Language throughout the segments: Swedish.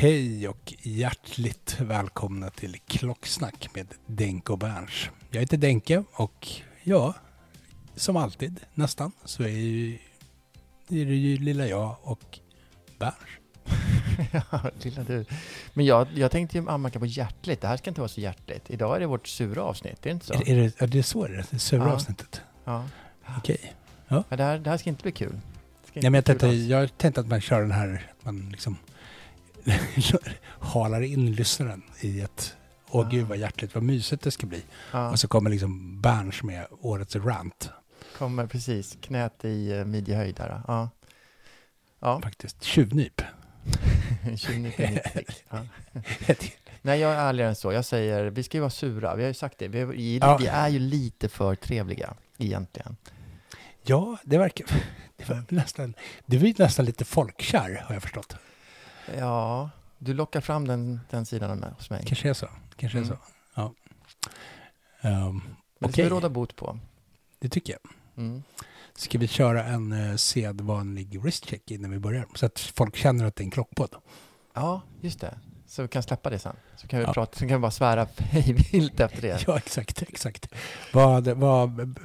Hej och hjärtligt välkomna till Klocksnack med Denke och Berns. Jag heter Denke och ja, som alltid nästan så är, ju, är det ju lilla jag och Berns. ja, lilla du. Men jag, jag tänkte ju anmärka på hjärtligt. Det här ska inte vara så hjärtligt. Idag är det vårt sura avsnitt, är det inte så? Är, är det, är det så är det? Det sura Ja. avsnittet? Ja. Okej. ja det, här, det här ska inte bli kul. Det Ja, men jag, tänkte, jag tänkte att man kör den här, att man liksom halar in lyssnaren i ett Åh Ah. gud vad hjärtligt, vad mysigt det ska bli. ja, Och så kommer liksom Berns med årets rant. kommer precis knät i uh, midjehöjd där. Ja. Ja, Faktiskt. Tjuvnyp. 29,90. ja. Nej, jag är ärligare än så. Jag säger, vi ska ju vara sura. Vi har ju sagt det. Vi är, Ja. vi är ju lite för trevliga, egentligen. Ja, det verkar... Det var nästan, du är nästan lite folkkär, har jag förstått. Ja, du lockar fram den, den sidan mig, hos mig. Kanske är så. Kanske är Mm. så. Ja. Um, Men det ska vi råda bot på. det tycker jag. Mm. Ska vi köra en uh, sedvanlig wristcheck innan vi börjar? Så att folk känner att det är en klockpodd. Ja, just det. Så vi kan släppa det sen. Så kan vi, Ja. prata, så kan vi bara svära hej vilt efter det. Ja, exakt. exakt. Vad, vad,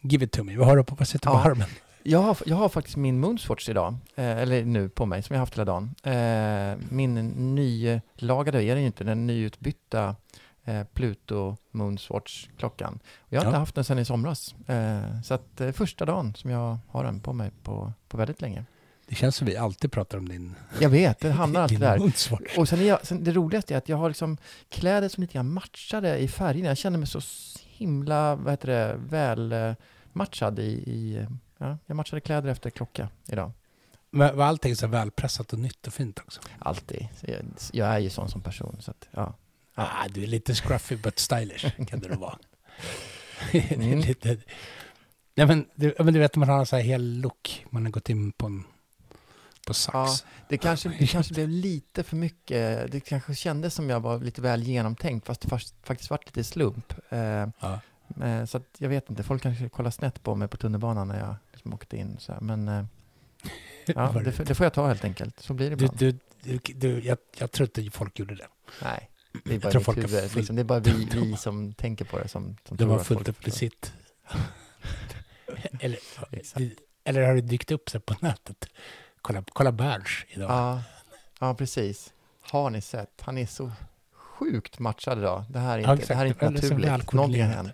give it to me. Vad har du på? Vad sitter på armen? Jag har, jag har faktiskt min Moonswatch idag, eh, eller nu på mig, som jag haft hela dagen. Eh, min nylagade, är den ju inte, den nyutbytta eh, Pluto Moonswatch-klockan. Jag har Ja. inte haft den sedan i somras. Eh, så att det är första dagen som jag har den på mig på, på väldigt länge. Det känns som vi alltid pratar om din, Jag vet, det hamnar alltid där. Och sen, jag, sen det roligaste är att jag har liksom kläder som lite grann matchade i färgerna. Jag känner mig så himla, vad heter det, väl eh, matchad i, i ja, jag matchade kläder efter klocka idag. Men var allting så välpressat och nytt och fint också? Alltid. Jag, jag är ju sån som person, så att, ja. Ja. Ah, du är lite scruffy but stylish, kan du vara. Mm. lite. Nej, men, du, ja, men du vet, man har en så här hel look. Man har gått in på en på Saks. Det kanske, det kanske blev lite för mycket, det kanske kändes som jag var lite väl genomtänkt, fast det fast, faktiskt var lite slump. Eh, Ja. eh, så att jag vet inte, folk kanske kollar snett på mig på tunnelbanan när jag liksom åkte in. Så här. Men eh, ja, det, får- det får jag ta helt enkelt, så blir det ibland. du, du, du, jag, jag tror inte folk gjorde det. Nej, det är Jag bara tror folk har huvud. Liksom, det är bara vi, vi som tänker på det som, som Det tror var fullt upp förstår. sitt. eller, eller har det dykt upp sig på nätet? Kolla, kolla Berns idag. Ja, ja, precis. Har ni sett? Han är så sjukt matchad idag. Det här är Ja, inte, exakt. det här är inte naturligt. Någonting har hänt.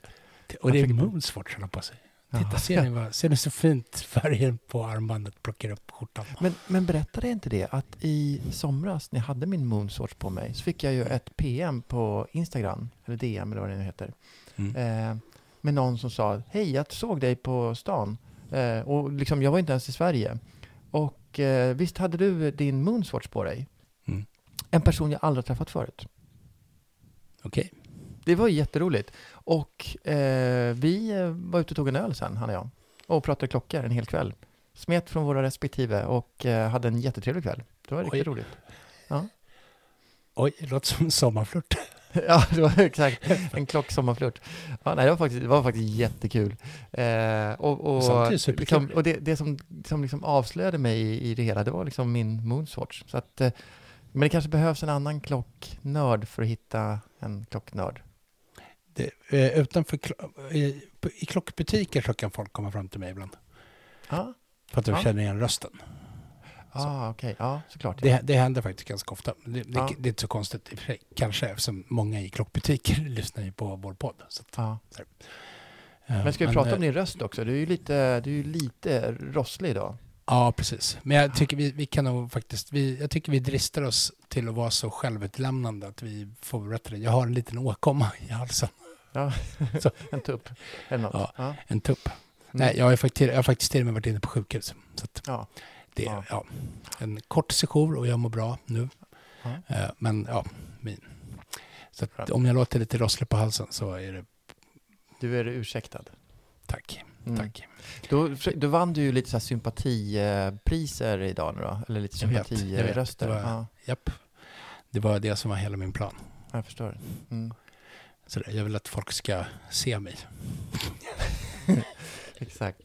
och det är Moonswatch han har på sig. Titta, ser ni, vad, ser ni så fint färgen på armbandet plockar upp skjortan? Men, men berättade inte det att i somras när jag hade min Moonswatch på mig så fick jag ju ett PM på Instagram, eller DM eller vad det nu heter, Mm. eh, med någon som sa Hej, jag såg dig på stan. Eh, och liksom, jag var inte ens i Sverige. Och eh, visst hade du din Moonswatch på dig? Mm. En person jag aldrig träffat förut. Okej. Det var jätteroligt. Och eh, vi var ute och tog en öl sen, han och jag. Och pratade klockor en hel kväll. Smet från våra respektive och eh, hade en jättetrevlig kväll. Det var riktigt Oj. roligt. Oj, det låter som en sommarflört. ja, det var exakt en klocksommarflört. Ja, nej, det, var faktiskt, det var faktiskt jättekul. Eh, och och, Samtidigt liksom, och det, det som, som liksom avslöjade mig i, i det hela, det var liksom min Moonswatch. Så att, eh, men det kanske behövs en annan klocknörd för att hitta en klocknörd. Det, eh, utanför klo- i, klockbutiker så kan folk komma fram till mig ibland. Ja, För att de Ja. känner igen rösten. ah, okej. Ja, såklart. Det, det händer faktiskt ganska ofta. Det, det, det är inte så konstigt i och för sig. Kanske eftersom många i klockbutiker lyssnar ju på vår podd. Så att, Ja. eh, Men ska vi prata eh, om din röst också? Du är ju lite, du är lite rosslig idag. Ja, precis. Men jag tycker vi, vi kan nog faktiskt, vi, jag tycker vi dristar oss till att vara så självutlämnande att vi får berätta det. Jag har en liten åkomma i halsen, Ja, Så. en tupp eller något. Ja. Ja. en tupp. Mm. Nej, jag har, faktiskt, jag har faktiskt till och med varit inne på sjukhus. Så att Ja. det, Ja. ja. en kort sejour och jag mår bra nu. Ja. Eh, Men ja, min. Så om jag låter lite rosslig på halsen så är det Du är ursäktad. tack. Mm. Tack. Då, då vann du ju lite så här sympatipriser idag nu då? Eller lite sympatiröster? Det var- Ja, Japp. Det var det som var hela min plan. jag förstår. Mm. Så där, jag vill att folk ska se mig. Exakt.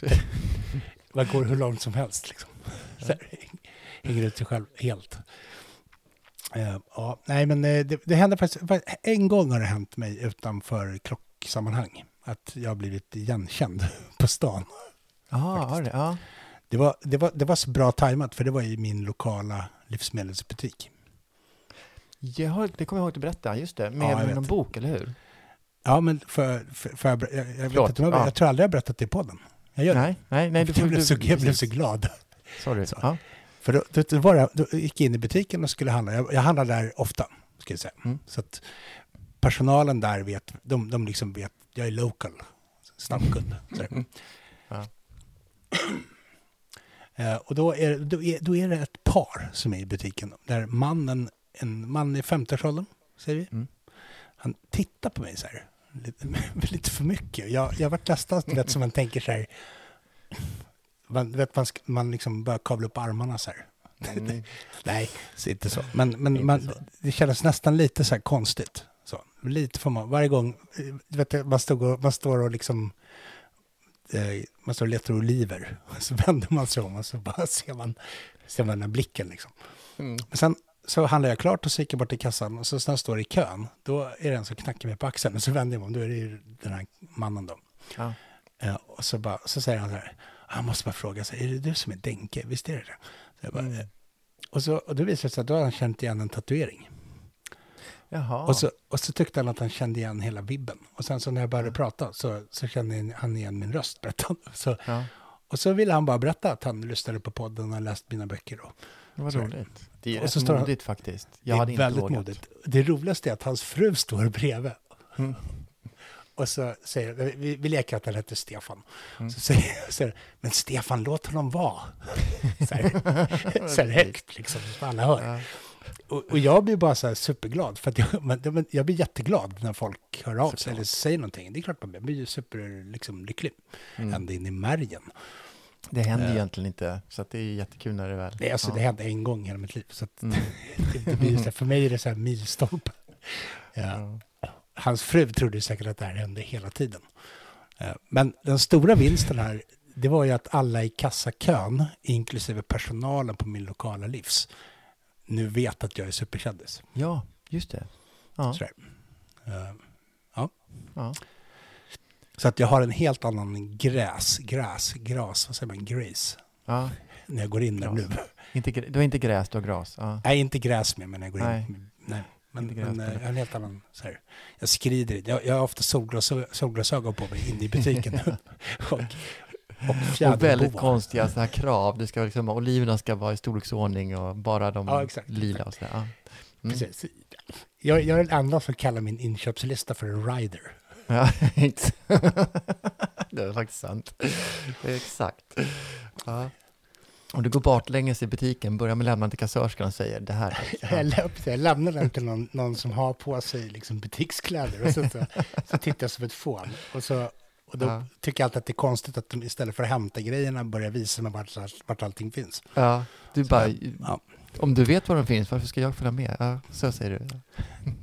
Man går hur långt som helst liksom. Så hänger ut sig själv helt. Eh, ja, nej men eh, det, det hände faktiskt, fa- en gång har det hänt mig utanför klocksammanhang. Att jag har blivit igenkänd på stan. Har det? Ja. Det var, det, var, det var så bra tajmat för det var i min lokala livsmedelsbutik. Har, det kommer jag ihåg att du berättade, just det. Med Ja, någon bok, eller hur? Ja, men för, för, för jag, jag, jag, Förlåt, inte, jag, ja. jag tror aldrig jag har berättat det i podden. Jag gör det. Nej, nej, nej. Du, jag, blev så, jag blev så glad. Sorry. Så. Ja. För då, då, var jag, då gick jag in i butiken och skulle handla. Jag, jag handlar där ofta, ska jag säga. Mm. Så att personalen där vet, de, de liksom vet, jag är local, snabbkund. Mm. Ja. Eh, och då är, då, är, då är det ett par som är i butiken, där mannen, en man i 50-årsåldern, säger vi, Mm. han tittar på mig så här, lite, lite för mycket. Jag, jag varit nästan, du vet, som man tänker så här, man, vet, man, man liksom börjar kavla upp armarna så här. Mm. Nej, så inte så. Men, men man, så. det kändes nästan lite så här konstigt. Så, lite för man, varje gång, du vet, man, stod och, man står och liksom, eh, man står och letar oliver. Så vänder man sig om och så bara ser man, ser man den här blicken liksom. Mm. Men sen så handlar jag klart och så gick jag bort till kassan och så jag står i kön, då är det en som knackar mig på axeln och så vänder jag mig om, då är det ju den här mannen då. Ja. Eh, och så, bara, så säger han så här, jag måste bara fråga, så, här, är det du som är Denke? Visst är det det? Så jag bara, Mm. eh, och, så, och då visade det sig att då hade han känt igen en tatuering. Jaha. Och, så, och så tyckte han att han kände igen hela vibben. Och sen så när jag började prata så, så kände han igen min röst, berättade. Så, ja. och så ville han bara berätta att han lyssnade på podden och har läst mina böcker. Då. Vad roligt. Det är och rätt så står han- modigt faktiskt. Det Jag är hade inte väldigt vågat. modigt. Det roligaste är att hans fru står bredvid. Mm. Och så säger vi, vi leker att han heter Stefan. Mm. Så säger här, men Stefan låt honom vara. Så här, så här högt liksom, så alla hör. Ja. Och, och jag blir bara så här superglad, för att jag, men, jag blir jätteglad när folk hör av sig eller säger någonting. Det är klart man blir, jag blir super, liksom, lycklig, Mm. ända in i märgen. Det händer Eh. egentligen inte, så det är jättekul när det väl... Det, alltså, ja. det hände en gång i hela mitt liv, så Mm. det, blir så här, för mig är det så här milstolpe. Ja. Ja. Hans fru trodde säkert att det här hände hela tiden. Eh, Men den stora vinsten här, det var ju att alla i kassakön, inklusive personalen på min lokala livs, nu vet att jag är superkändis. ja, just det. Ja. Sådär. Eh, Ja. Ja. Så att jag har en helt annan gräs, gräs, gras, vad säger man, grace, Ja. när jag går in där nu. Inte, du har inte gräs, du har gras. Ja. Nej, inte gräs med, men när jag går Nej. in. Nej. Men, gräs men eh, jag har en helt annan, så här, jag skrider. Jag, jag har ofta solglas, solglasögon på mig inne i butiken. och, och Och väldigt konstiga så här krav. Det ska liksom, oliverna ska vara i storleksordning och bara de Ja, exakt. lila och så där. Ja. Mm. Precis. Jag, jag är den enda som kallar min inköpslista för en rider. Ja, det är faktiskt sant. Exakt. Ja. Om du går baklänges i butiken, börjar med att lämna till kassörskan och säger det här. Jag, läm jag lämnar den till någon, någon som har på sig liksom butikskläder och så, så, så tittar jag som ett fån. Och, så, och då Ja. tycker jag alltid att det är konstigt att de istället för att hämta grejerna börjar visa mig vart, vart allting finns. Ja, du bara, Ja, om du vet var de finns, varför ska jag följa med? Ja, så säger du.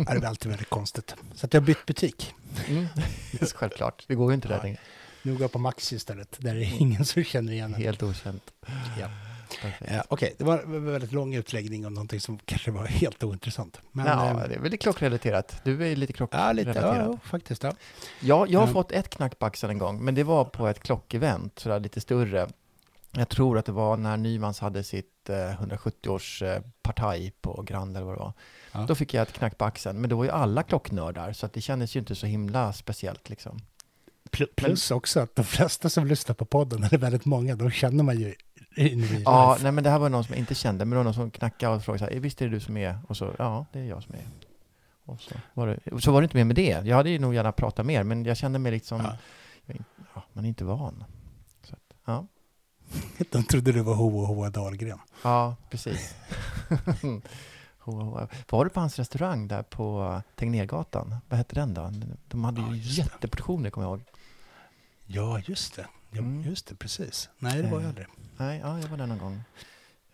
det är alltid väldigt konstigt. Så att jag har bytt butik. Mm. Självklart, det går ju inte där Ja. längre. Nu går jag på Maxi istället, där det är ingen som känner igen mig. Helt okänt. Ja. Perfekt. Ja, Okej, det var en väldigt lång utläggning om någonting som kanske var helt ointressant. Men, ja, eh, det är väldigt klockrelaterat. Du är lite ja, lite, ja, klockrelaterad. ja, faktiskt. Ja. Ja, jag har Ja. fått ett knack på axeln en gång, men det var på ett klockevent, sådär lite större. Jag tror att det var när Nymans hade sitt eh, 170-års eh, partaj på Grand eller vad det var. Ja. Då fick jag ett knack på axeln, men då var ju alla klocknördar, så att det kändes ju inte så himla speciellt liksom. Pl- Plus också att de flesta som lyssnar på podden, eller väldigt många, de känner man ju Ja, nej men det här var någon som jag inte kände, men det var någon som knackade och frågade så här, visst är det du som är? Och så, ja, det är jag som är. Och så var det, så var det inte mer med det. Jag hade ju nog gärna pratat mer, men jag kände mig liksom, Ja. jag, ja, man är inte van. Så att, ja. De trodde du var Hoa Hoa Dahlgren. Ja, precis. Hoa, hoa. Var du på hans restaurang där på Tegnérgatan? Vad hette den då? De hade ju Ja, det. jätteportioner, kommer jag ihåg. Ja, just det. Ja, Mm. Just det, precis. Nej, det var jag Eh. aldrig. Nej, ja, jag var där någon gång.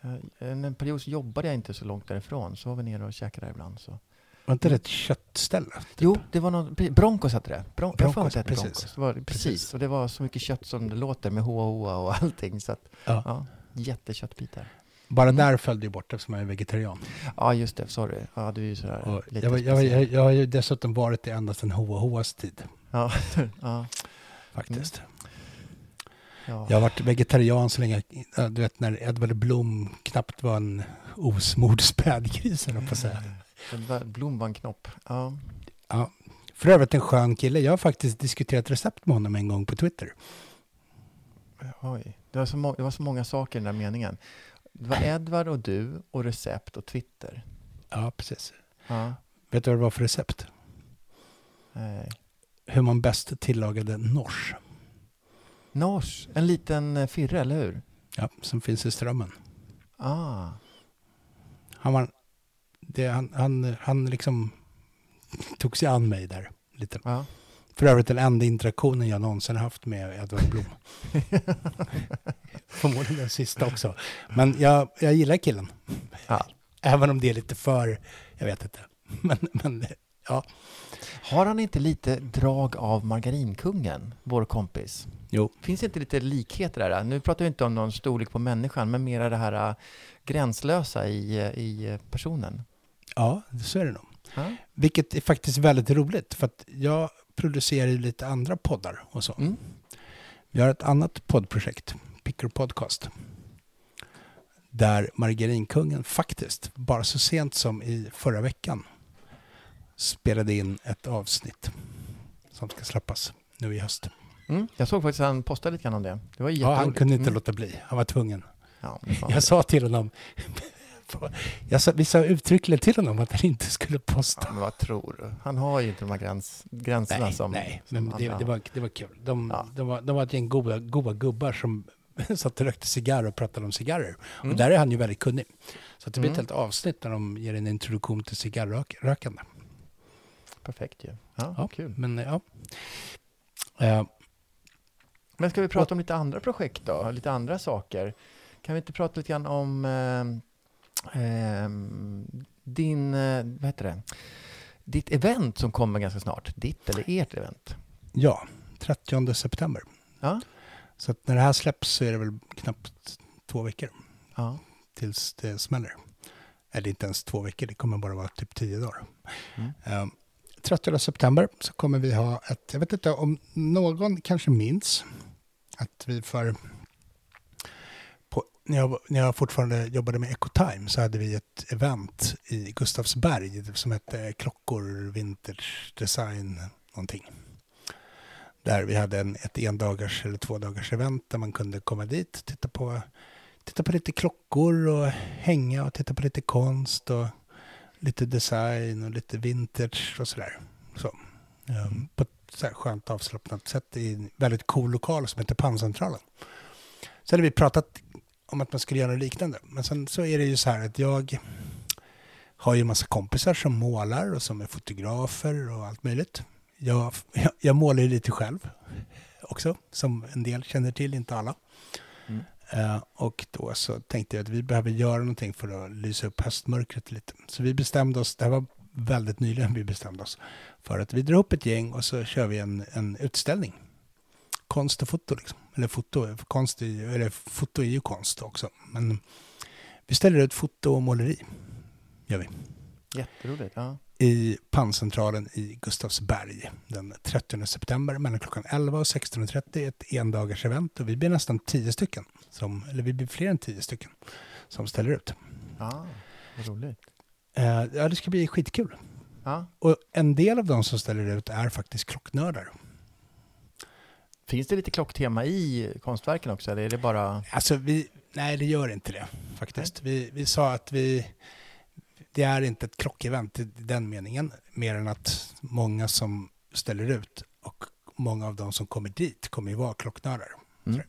Eh, En period så jobbade jag inte så långt därifrån, så var vi nere och käkade där ibland. Så. Var inte det ett köttställe? Jo, det var någon, Broncos hette det. Bron, jag Broncos, hette precis. Broncos. Det var, precis. Precis. och det var så mycket kött som det låter med hoa och allting. Så att, Ja. ja, jätteköttbitar. Bara Mm. där föll det bort eftersom jag är vegetarian. Ja, just det. Sorry. Ja, du är ju sådär Och lite jag, var- jag, jag, jag har ju dessutom varit det ända sedan Hoa Hoas tid, Ja, ja, faktiskt. ja. Jag har varit vegetarian så länge, du vet när Edvard Blom knappt var en osmord spädgris, på att säga. Blom var en knopp. Ja. Ja. För övrigt en skön kille. Jag har faktiskt diskuterat recept med honom en gång på Twitter. Oj, det var, så det var så många saker i den där meningen. Det var Edvard och du och recept och Twitter. Ja, precis. Ja, Vet du vad det var för recept? nej. Hur man bäst tillagade nors. Nors, en liten eh, firre, eller hur? Ja, som finns i Strömmen. Ah, Han, var, det, han, han, han liksom tog sig an mig där lite. ja. För övrigt den enda interaktionen jag någonsin haft med Edvard Blom. Förmodligen den sista också. Men jag, jag gillar killen. ja. Även om det är lite för, jag vet inte. Men, men ja, Har han inte lite drag av margarinkungen, vår kompis? jo. Finns det inte lite likheter där? Nu pratar vi inte om någon storlek på människan, men mera det här äh, gränslösa i, äh, i personen. Ja, så är det nog. Ja. Vilket är faktiskt väldigt roligt för att jag producerar ju lite andra poddar och så. Mm. Vi har ett annat poddprojekt, Picker Podcast. Där Margarinkungen faktiskt, bara så sent som i förra veckan, spelade in ett avsnitt som ska släppas nu i höst. Mm. Jag såg faktiskt att han postade lite grann om det. Det var Ja, han kunde inte Mm. låta bli. Han var tvungen. Ja, Jag sa till honom, jag sa, vi sa uttryckligen till honom att han inte skulle posta. Ja, men vad tror du? Han har ju inte de här gräns, gränserna Nej, som... nej som men det, det, var, det var kul. De, Ja. de, var, de var ett gäng goda, goda gubbar som satt och rökte cigarrer och pratade om cigarrer. Mm. Och där är han ju väldigt kunnig. Så det blir ett Mm. helt avsnitt där de ger en introduktion till cigarrrökande. Perfekt ju. Ja, Ja. kul. Men ja. Eh, Men ska vi prata om lite andra projekt då? Lite andra saker? Kan vi inte prata lite grann om eh, eh, din, vad heter det? Ditt event som kommer ganska snart. Ditt eller ert event? ja, 30 september. Ja. Så att när det här släpps så är det väl knappt två veckor Ja. tills det smäller. Eller inte ens två veckor, det kommer bara vara typ tio dagar. Mm. Eh, 30 september så kommer vi ha ett, jag vet inte om någon kanske minns att vi för, när, jag, när jag fortfarande jobbade med Ecotime så hade vi ett event i Gustavsberg som hette Klockor, Vintage, Design, någonting. Där vi hade en, ett endagars eller två dagars event där man kunde komma dit, titta på, titta på lite klockor och hänga och titta på lite konst och lite design och lite vintage och sådär. Så. Um, på ett så här skönt avslappnat sätt i en väldigt cool lokal som heter Panncentralen. Så hade vi pratat om att man skulle göra något liknande. Men sen så är det ju så här att jag har ju en massa kompisar som målar och som är fotografer och allt möjligt. Jag, jag, jag målar ju lite själv också, som en del känner till, inte alla. Mm. Eh, och då så tänkte jag att vi behöver göra någonting för att lysa upp höstmörkret lite. Så vi bestämde oss, det här var väldigt nyligen vi bestämde oss, för att vi drar upp ett gäng och så kör vi en, en utställning. Konst och foto liksom. Eller foto, konst är, eller foto är ju konst också. Men vi ställer ut foto och måleri, gör vi Jätteroligt. Ja. i panncentralen i Gustavsberg den 30 september mellan klockan 11 och 16.30. Ett endagars event och vi blir nästan tio stycken, som, eller vi blir fler än tio stycken som ställer ut. Ja, vad roligt. Eh, ja, det ska bli skitkul. Ja. Och en del av de som ställer ut är faktiskt klocknördar. Finns det lite klocktema i konstverken också, eller är det bara... Alltså vi, nej det gör inte det faktiskt. Vi, vi sa att vi, det är inte ett klockevent i den meningen, mer än att många som ställer ut och många av de som kommer dit kommer ju vara klocknördar. Mm.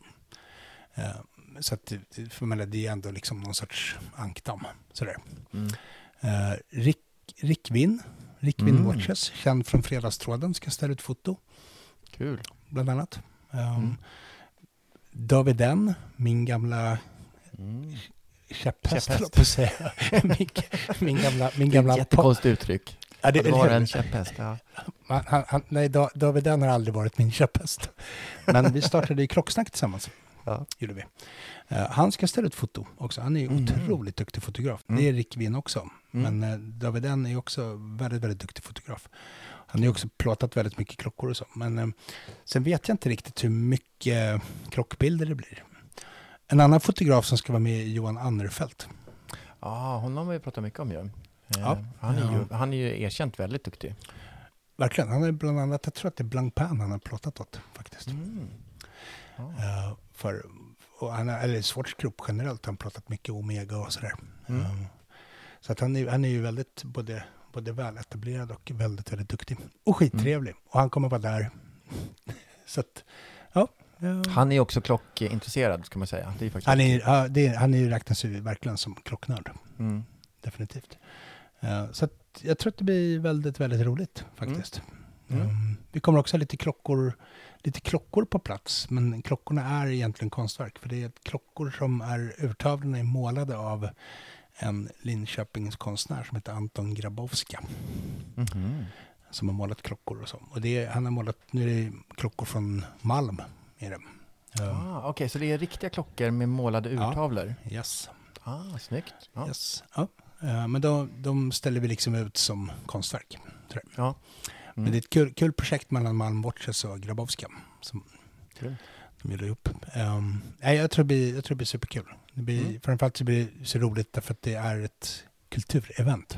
Eh, Så att för mig, det är ändå liksom någon sorts ankdam. Sådär. Mm. Eh, Rick, Rick Winn, Rick Winn Mm. Watches, känd från Fredagstråden, ska ställa ut foto Kul. Bland annat. Um, Mm. David N, min gamla Mm. käpphäst, Käpphäst. på säga. min, min gamla... Min Det är gamla ett jättekonstigt uttryck. ja, det, vara en käpphäst. Ja. han, han, han, nej, Da- David N har aldrig varit min käpphäst. Men vi startade ju Klocksnack tillsammans. Ja. Gjorde vi. Eh, han ska ställa ut foto också. Han är Mhm. otroligt duktig fotograf. Mm. Det är Rick Winn också. Mm. Men eh, David N är också väldigt, väldigt duktig fotograf. Han har ju också plåtat väldigt mycket klockor och så. Men eh, sen vet jag inte riktigt hur mycket klockbilder det blir. En annan fotograf som ska vara med är Johan Annerfelt. Ja, honom har vi pratat mycket om ju. Eh, Ja. Han, är ju han är ju erkänt väldigt duktig. Verkligen. Han är bland annat, jag tror att det är Blancpain han har plåtat åt faktiskt. Mm. Ja. Eh, för, och han har, eller Group generellt har han pratat mycket Omega och sådär. Mm. Eh, så att han, är, han är ju väldigt både, både väletablerad och väldigt, väldigt duktig. Och skittrevlig. Och han kommer vara där. så att, ja. Han är också klockintresserad, ska man säga. Det är faktiskt han, är, ja, det är, han är ju räknas ju verkligen som klocknörd. Mm. Definitivt. Eh, så att jag tror att det blir väldigt, väldigt roligt faktiskt. Mm. Um, vi kommer också ha lite klockor, lite klockor på plats, men klockorna är egentligen konstverk. För det är klockor som är urtavlorna är målade av en Linköpings konstnär som heter Anton Grabowska. Mhm. Som har målat klockor och så. Och det är, han har målat, nu är det klockor från Malm. Är det. Ah, Okej, så det är riktiga klockor med målade Ja. urtavlor? yes. Ah, snyggt. Ja. yes. Ja. Eh, men då, de ställer vi liksom ut som konstverk. tror jag. Ja. Men Mm. det är ett kul, kul projekt mellan Malm Watches och Grabowska. Som Kul. de gjorde ihop. Um, nej, jag, tror det blir, jag tror det blir superkul. Det blir, Mm. Framförallt så blir det så roligt därför att det är ett kulturevent.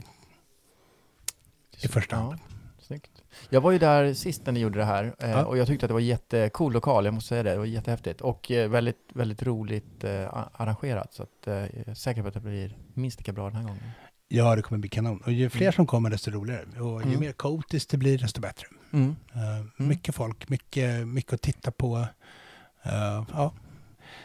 I första Ja, hand. snyggt. Jag var ju där sist när ni gjorde det här eh, Ja. och jag tyckte att det var jättecool lokal, jag måste säga det. Det var jättehäftigt och eh, väldigt, väldigt roligt eh, arrangerat. Så att, jag är säker på att det blir minst lika bra den här gången. Ja, det kommer bli kanon. Och ju fler Mm. som kommer desto roligare. Och ju Mm. mer kaotiskt det blir desto bättre. Mm. Uh, Mycket folk, mycket, mycket att titta på. Uh, ja,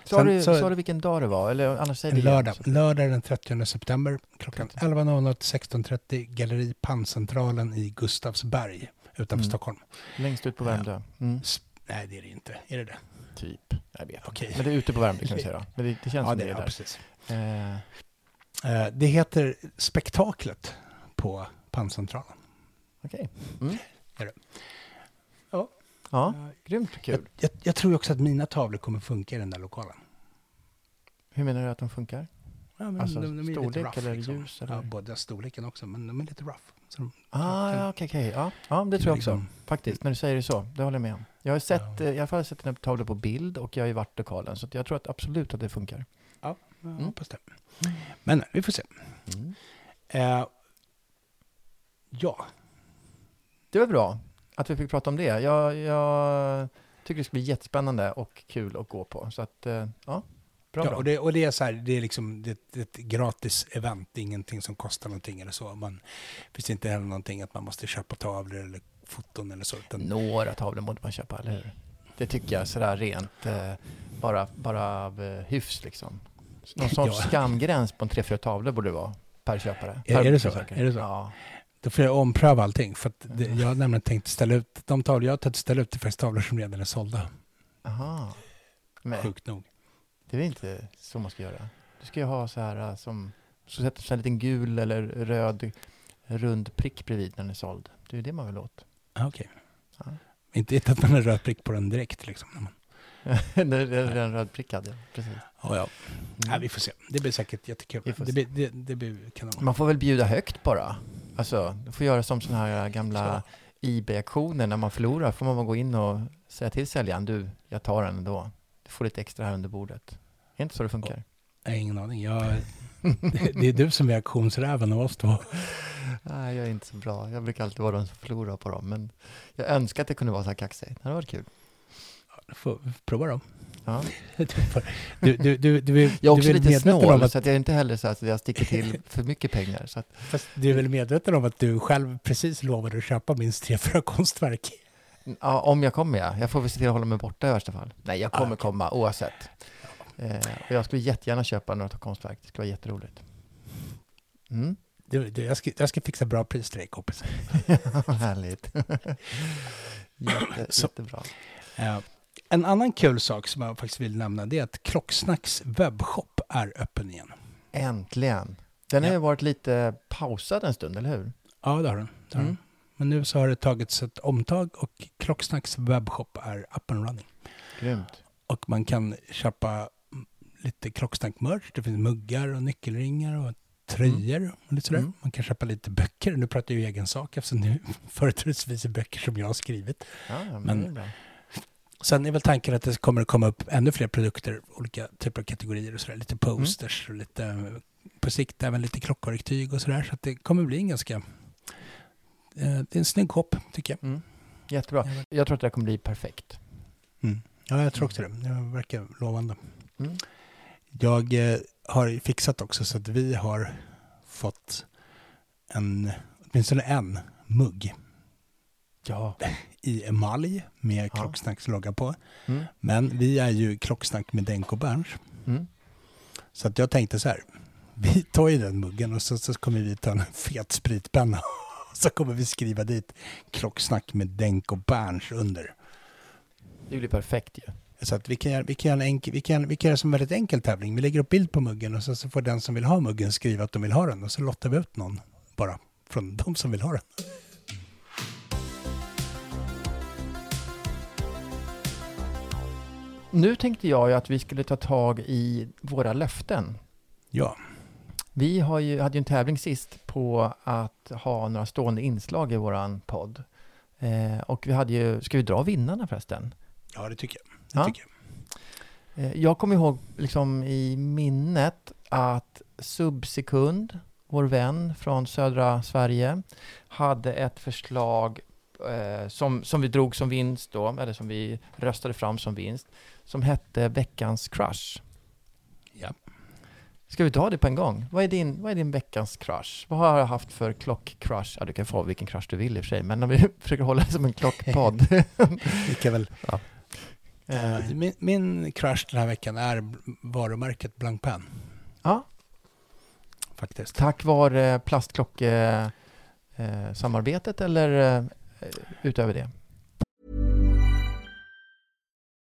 Sa, du, så- sa du vilken dag det var? Eller annars säg det en igen, lördag. Lördag den 30 september klockan 11.00 till 16.30. Galleri Panncentralen i Gustavsberg utanför Mm. Stockholm. Längst ut på Värmdö? Mm. Nej, det är det inte. Är det det? Typ. Jag vet inte. Men det är ute på Värmdö kan vi säga då. Men det, det känns Ja, som det, det är ja, där. precis. Eh, Eh, det heter Spektaklet på Panncentralen. Okej. Mm. Är. Ja. Ja, grymt jag, kul. jag, jag tror också att mina tavlor kommer funka i den där lokalen. Hur menar du att de funkar? Ja, men Alltså, är lite storlek rough, eller liksom. ljus, eller? Ja, både storleken också, men de är lite rough. Så de, Ah, kan- ja, okej, okej. Ja, ja, det tror jag också. liksom- Faktiskt, när du säger det så. Det håller jag med om. Jag har sett, Ja. eh, i alla fall sett dina tavlor på bild och jag har ju varit i lokalen. Så att jag tror att absolut att det funkar. Ja, jag Mm. hoppas det. Men vi får se. Eh, ja, Det var bra att vi fick prata om det. Jag, jag tycker det ska bli jättespännande och kul att gå på. Så att, eh, ja, bra. ja bra. och, det, och det är så här, det är liksom det, det är ett gratis event, det är ingenting som kostar någonting eller så. Man, det finns inte heller någonting att man måste köpa tavlor eller foton eller så. Utan, Några tavlor måste man köpa, eller hur? Det tycker jag, sådär rent, eh, bara, bara av eh, hyfs liksom. någon sorts Ja. skamgräns på en tre, fyra tavlor borde det vara per köpare. Per är det så? besökare. Är det så? Ja. Då får jag ompröva allting. För det, jag har nämligen tänkt ställa ut, de tavlor jag har tänkt ställa ut är faktiskt tavlor som redan är sålda. Aha. Men Sjukt nog. det är inte så man ska göra? Du ska ju ha så här äh, som, så sätter sig en liten gul eller röd rund prick bredvid när den är såld. Det är det man vill åt. Ah, Okej. Ja. Inte, att man har röd prick på den direkt liksom. när man- det är prickad, ja. Precis. Ja, ja. Mm. ja, vi får se. Det blir säkert jättekul. Det blir, det, det blir kanon. Man får väl bjuda högt bara. Alltså, du får göra som sådana här gamla eBay-auktioner. När man förlorar får man bara gå in och säga till säljaren, du, jag tar den ändå. Du får lite extra här under bordet. Är det inte så det funkar? Har ingen aning. Jag, det, det är du som är auktionsräven av oss två. Nej, jag är inte så bra. Jag brukar alltid vara den som förlorar på dem. Men jag önskar att det kunde vara så här kaxig. Det hade varit kul. Får prova dem. Ja. Du, du, du, du, är- Jag är också lite snål, att, så att jag är inte heller så att jag sticker till för mycket pengar. Så att, fast du är väl medveten om att du själv precis lovade att köpa minst tre, fyra konstverk? ja, om jag kommer, ja. Jag får väl se till att hålla mig borta i värsta fall. Nej, jag kommer Ah, okej. komma oavsett. Eh, och jag skulle jättegärna köpa några konstverk. Det skulle vara jätteroligt. Mm. Du, du, jag, ska, jag ska fixa bra pris till dig kompis. Härligt. Jätte, Så- jättebra. Eh, en annan kul sak som jag faktiskt vill nämna det är att Klocksnacks webbshop är öppen igen. Äntligen. Den har Ja. ju varit lite pausad en stund, eller hur? Ja, det har den. Det har Mm. den. Men nu så har det tagits ett omtag och Klocksnacks webbshop är up and running. Grymt. Och man kan köpa mm, lite Klocksnack-merch. Det finns muggar och nyckelringar och tröjor och lite sådär. Mm. Man kan köpa lite böcker. Nu pratar jag ju egen sak eftersom det företrädesvis är böcker som jag har skrivit. Ja, men, Men-. Sen är väl tanken att det kommer att komma upp ännu fler produkter, olika typer av kategorier och sådär. Lite posters och lite på sikt även lite klockverktyg och sådär. Så att det kommer bli en ganska... Eh, det är en snygg shop tycker jag. Mm. Jättebra. Jag tror att det kommer bli perfekt. Mm. Ja, jag tror också det. Det verkar lovande. Mm. Jag eh, har fixat också så att vi har fått en, åtminstone en mugg Ja. i emalj med Ja. Klocksnacks logga på. Mm. Men vi är ju Klocksnack med Denko Berns. Mm. Så att jag tänkte så här, vi tar ju den muggen och så, så kommer vi ta en fet spritpenna. Och så kommer vi skriva dit Klocksnack med Denko Berns under. Det blir perfekt ju. Så att vi kan, göra, vi, kan göra en enkel, vi, kan, vi kan göra som en väldigt enkel tävling. Vi lägger upp bild på muggen och så, så får den som vill ha muggen skriva att de vill ha den. Och så lottar vi ut någon bara från de som vill ha den. Nu tänkte jag ju att vi skulle ta tag i våra löften. Ja, Vi har ju, hade ju en tävling sist på att ha några stående inslag i våran podd. Eh, och vi hade ju, ska vi dra vinnarna förresten? ja det tycker jag. Det Ja. tycker jag. Eh, jag kommer ihåg liksom i minnet att Subsekund, vår vän från södra Sverige, hade ett förslag eh, som, som vi drog som vinst då, eller som vi röstade fram som vinst, som hette Veckans Crush. Ja. Ska vi ta det på en gång? Vad är din, vad är din veckans crush? Vad har jag haft för klock-crush? Ja, du kan få vilken crush du vill i och för sig, men om vi försöker hålla det som en klockpodd. Vi kan väl, Eh, eh, min, min crush den här veckan är varumärket Blancpain. ja, Faktiskt. Tack vare plastklocke-samarbetet eller eh, utöver det?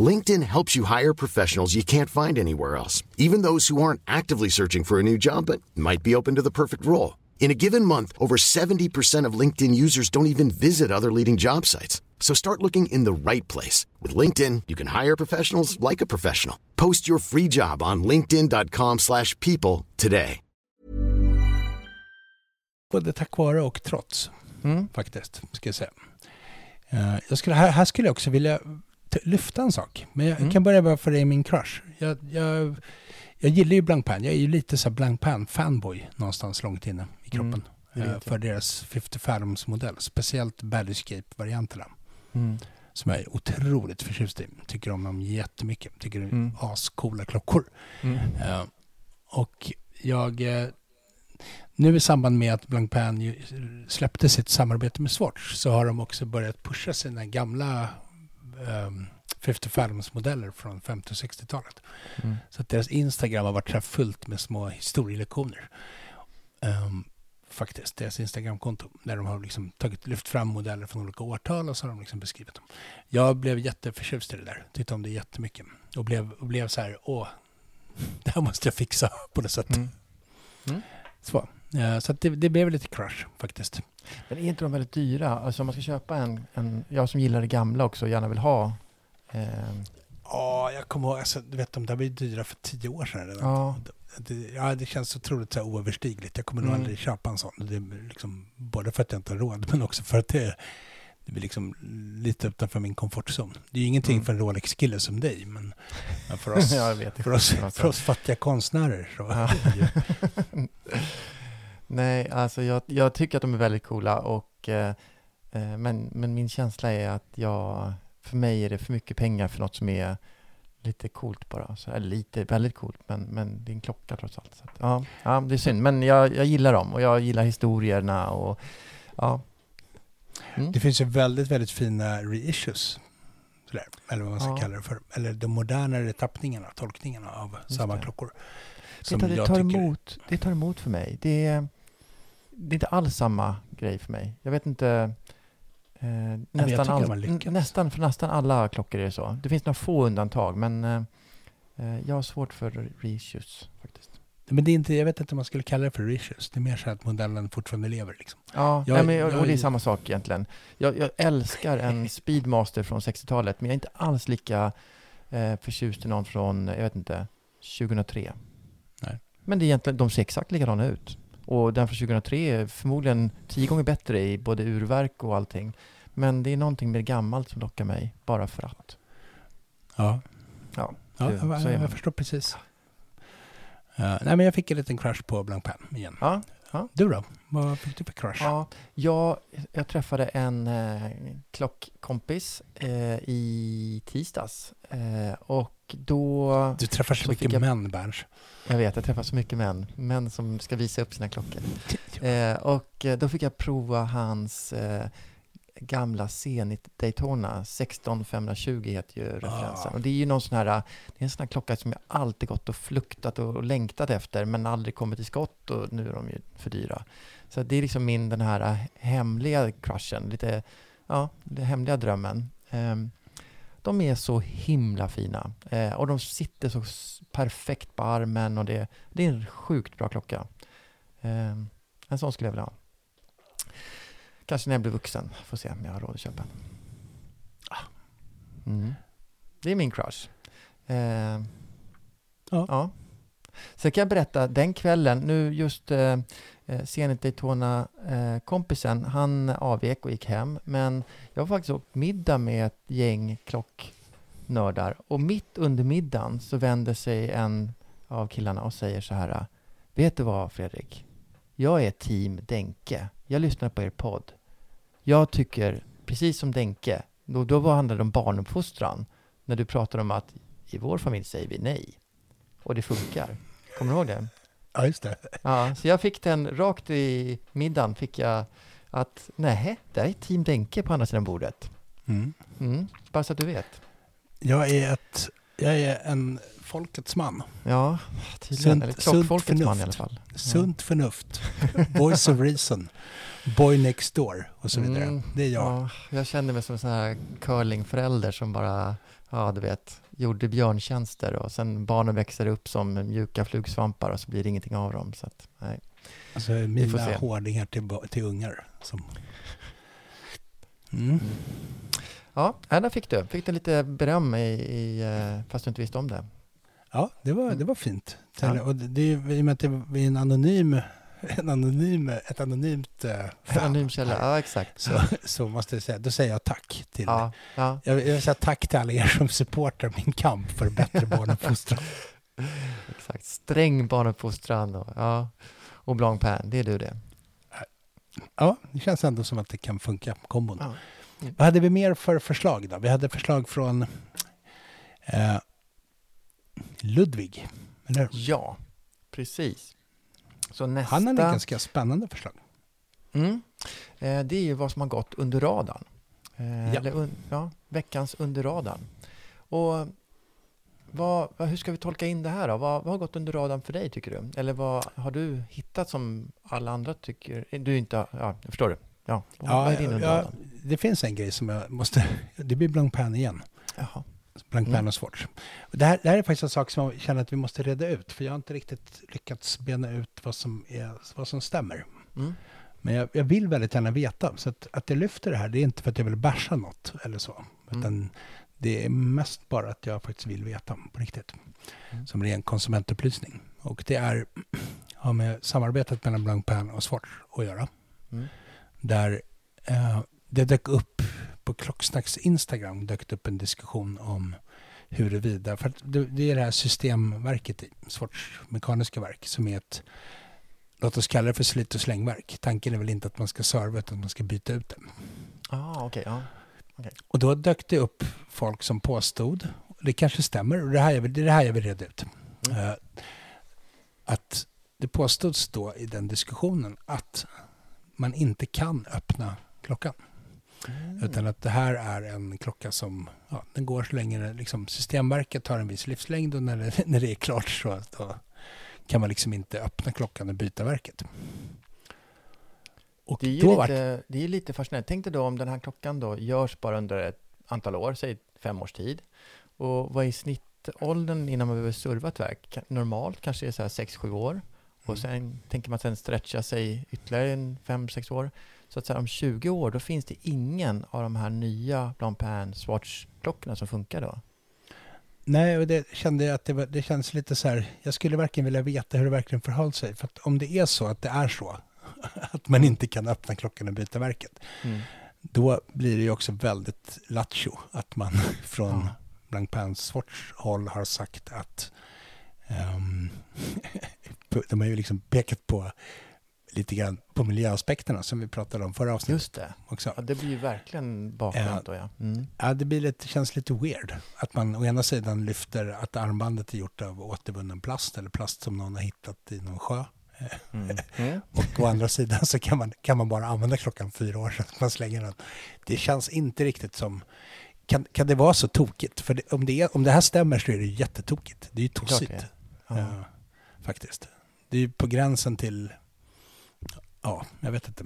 LinkedIn helps you hire professionals you can't find anywhere else, even those who aren't actively searching for a new job but might be open to the perfect role. In a given month, over 70% of LinkedIn users don't even visit other leading job sites. So start looking in the right place. With LinkedIn, you can hire professionals like a professional. Post your free job on linkedin.com slash people today. både tack vare och trots Mm. faktiskt, ska jag säga. Eh, jag skulle, här, här skulle jag också vilja lyfta en sak. Men jag Mm. kan börja bara för är min crush. Jag, jag, jag gillar ju Blank Pan. Jag är ju lite så Blank Pan-fanboy någonstans långt inne i kroppen. Mm, eh, jag. för deras 50 Fathoms-modell. Speciellt Battlescape-varianterna. Mm. Som jag är otroligt förtjust i. Tycker om dem jättemycket. Tycker det är Mm. ascoola klockor. Mm. Eh, och jag... Eh, nu i samband med att Blank Pan släppte sitt samarbete med Swatch så har de också börjat pusha sina gamla um, 50 Fathoms-modeller från 50 och 60-talet. Mm. Så att deras Instagram har varit fullt med små historielektioner. Ehm, faktiskt, deras Instagramkonto. Där de har liksom tagit, lyft fram modeller från olika årtal och så har de liksom beskrivit dem. Jag blev jätteförtjust i det där. Tyckte om det jättemycket. Och blev, och blev så här, åh, det här måste jag fixa på något sätt. Mm. Mm. Så, eh, så det, det blev lite crush faktiskt. Men är inte de väldigt dyra? Alltså om man ska köpa en, en jag som gillar det gamla också och gärna vill ha. Eh, Ja, jag kommer ihåg, alltså, du vet de där var ju dyra för tio år sedan redan. Ja. Det, ja, det känns otroligt så här oöverstigligt. Jag kommer nog Mm. aldrig köpa en sån. Det är liksom, både för att jag inte har råd, men också för att det, det blir liksom lite utanför min komfortzon. Det är ju ingenting Mm. för en Rolex-kille som dig, men, men för, oss, Ja, för, oss, för oss fattiga konstnärer så Ja. Nej, alltså jag, jag tycker att de är väldigt coola och eh, eh, men, men min känsla är att jag, för mig är det för mycket pengar för något som är lite coolt bara. Så, eller lite, väldigt coolt, men, men det är en klocka trots allt. Så att, ja, ja, det är synd, men jag, jag gillar dem och jag gillar historierna och ja. Mm. Det finns ju väldigt, väldigt fina reissues. Sådär, eller vad man ska Ja. kalla det för. Eller de modernare tappningarna, tolkningarna av Just samma det. klockor. Vet du, det, tar emot, det tar emot för mig. Det är, det är inte alls samma grej för mig. Jag vet inte. Eh, nästan, all, nästan, för nästan alla klockor är det så. Det finns några få undantag, men eh, eh, jag har svårt för reissues faktiskt. Men det är inte, jag vet inte om man skulle kalla det för reissues. Det är mer så att modellen fortfarande lever. Liksom. Ja, Jag- nej, men, jag- och det är samma sak egentligen. Jag, jag älskar en Speedmaster från 60-talet, men jag är inte alls lika eh, förtjust i någon från, jag vet inte, 2003. Nej. Men det är egentligen, de ser exakt likadana ut. Och den från 2003 är förmodligen tio gånger bättre i både urverk och allting. Men det är någonting med gammalt som lockar mig, bara för att. Ja, Ja, ja det- jag, jag, förstår precis. Uh, nej, men jag fick en liten crush på Blank Pan igen. ja, Du då? Vad fick du för crush? Ja, jag, jag träffade en eh, klockkompis eh, i tisdags. Eh, och då, Du träffar så, mycket jag- män, Berns. jag vet, jag träffar så mycket män, män som ska visa upp sina klockor. Eh, och eh, då fick jag prova hans eh, gamla Zenit Daytona 16520 heter ju referensen. Ah. Och det är ju någon sån här, det är en sån här klocka som jag alltid gått och fluktat och, längtat efter men aldrig kommit till skott och nu är de ju för dyra. Så det är liksom min den här eh, hemliga crushen, lite, ja, den hemliga drömmen. Ehm, de är så himla fina eh, och de sitter så perfekt på armen och det, det är en sjukt bra klocka. Ehm, en sån skulle jag vilja ha. Kanske när jag blir vuxen. Får se om jag har råd att köpa en. Mm. Det är min crush. Eh, Ja. Sen kan jag berätta, den kvällen, nu just eh, eh, Eh, Zenit Daytona-kompisen, eh, han avvek och gick hem. Men jag har faktiskt åkt middag med ett gäng klocknördar. Och mitt under middagen så vänder sig en av killarna och säger så här. Vet du vad Fredrik? Jag är team Denke. Jag lyssnar på er podd. Jag tycker, precis som Denke, då, då handlade det om barnuppfostran. När du pratar om att i vår familj säger vi nej. Och det funkar. Kommer du ihåg det? Ja, just det. Ja, så jag fick den rakt i middagen fick jag att nej, det är team Denke på andra sidan bordet. Mm. Mm, bara så att du vet. Jag är ett... Jag är en folkets man. Ja, tydligen. Sunt- Eller klockfolkets man i alla fall. Sunt förnuft. Voice of reason. Boy next door och så vidare. Mm, Det är jag. Ja, jag kände mig som en sån här curlingförälder som bara, ja du vet, gjorde björntjänster och sen barnen växer upp som mjuka flugsvampar och så blir det ingenting av dem. Så att, nej. Alltså får mina hårdingar till, till ungar. Som... Mm. Ja, äh, där fick du. Fick du lite beröm i, i, eh, fast du inte visste om det. Ja, det var, Mm. det var fint. Ja. Och det, det I och med att det är en anonym en anonym, ett anonymt eh, Anonym källa, ja exakt. så, så måste jag säga, då säger jag tack till Ja, ja, Jag vill jag vill säga tack till alla er som supportar min kamp för bättre barnuppfostran. exakt. Sträng barnuppfostran och, ja. och Blanc Pan, det är du det. Ja, det känns ändå som att det kan funka, kombon. Ja. Vad hade vi mer för förslag då? Vi hade förslag från eh, Ludvig. Eller? Ja, precis. Så nästa... Han hade ett ganska spännande förslag. Mm. Eh, det är ju vad som har gått under radarn. Eh, Ja. Eller un, ja, veckans under radarn. Och vad, vad, hur ska vi tolka in det här då? Vad, vad har gått under radarn för dig tycker du? Eller vad har du hittat som alla andra tycker? Eh, Du inte, ja, förstår du. Ja, vad, vad är din under ja, radarn? det finns en grej som jag måste... Det blir Blanc Pan igen. Jaha. Blanc Mm. Och Det här, det här är faktiskt en sak som jag känner att vi måste reda ut. För jag har inte riktigt lyckats bena ut vad som, är, vad som stämmer. Mm. Men jag, jag vill väldigt gärna veta. Så att, att jag lyfter det här, det är inte för att jag vill basha något eller så. Mm. Utan det är mest bara att jag faktiskt vill veta på riktigt. Mm. Som ren konsumentupplysning. Och det är, har med samarbetet mellan Blanc Pan och Swatch att göra. Mm. Där eh, det dök upp på Klocksnacks Instagram dök det upp en diskussion om huruvida, för det, det är det här systemverket Swatch mekaniska verk som är ett Låt oss kalla det för slit och slängverk. Tanken är väl inte att man ska serva utan att man ska byta ut det. Ah, okej, ja. Och då dök det upp folk som påstod, och det kanske stämmer, och det, här jag vill, det är det här jag vill reda ut. Mm. Eh, att det påstods då i den diskussionen att man inte kan öppna klockan. Mm. Utan att det här är en klocka som ja, den går så länge liksom, systemverket har en viss livslängd och när det, när det är klart så kan man liksom inte öppna klockan och byta verket. Och Det är ju lite, det är lite fascinerande. Tänk dig då om den här klockan då görs bara under ett antal år, säg fem års tid. Och vad är snittåldern innan man behöver serva ett verk? Normalt kanske det är så här 6-7 år. Och Mm. sen tänker man sen stretcha sig ytterligare en 5-6 år. Så att så här, om 20 år, då finns det ingen av de här nya Blancpain Swatch-klockorna som funkar då. Nej, och det kände jag att det, var, det känns lite så här, jag skulle verkligen vilja veta hur det verkligen förhåller sig. För att om det är så att det är så, att man inte kan öppna klockan och byta verket, då blir det ju också väldigt lattjo att man från Ja. Blancpains Swatch håll har sagt att ehm, de har ju liksom pekat på lite grann på miljöaspekterna som vi pratade om förra avsnittet Just det. också. Ja, det blir ju verkligen bakvänt då ja. Mm. Ja, det blir lite, känns lite weird. Att man å ena sidan lyfter att armbandet är gjort av återvunnen plast eller plast som någon har hittat i någon sjö. Mm. Mm. Och å andra sidan så kan man, kan man bara använda klockan fyra år sedan man slänger den. Det känns inte riktigt som... Kan, kan det vara så tokigt? För det, om, det är, om det här stämmer så är det jättetokigt. Det är ju tossigt. Ja. Ja, faktiskt. Det är ju på gränsen till... Ja, jag vet inte.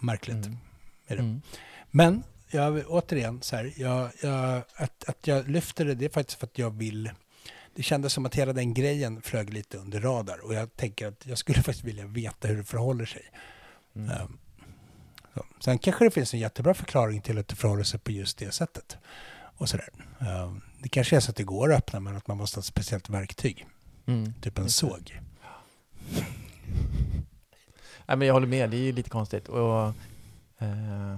Märkligt. Mm. är det. Mm. Men jag, återigen, så här, jag, jag, att, att jag lyfter det, det är faktiskt för att jag vill... Det kändes som att hela den grejen flög lite under radar och jag tänker att jag skulle faktiskt vilja veta hur det förhåller sig. Mm. Ehm, så. Sen kanske det finns en jättebra förklaring till att det förhåller sig på just det sättet. Och så där. Ehm, det kanske är så att det går att öppna men att man måste ha ett speciellt verktyg, Mm. typ en såg. Nej, men jag håller med, det är ju lite konstigt. Och, eh,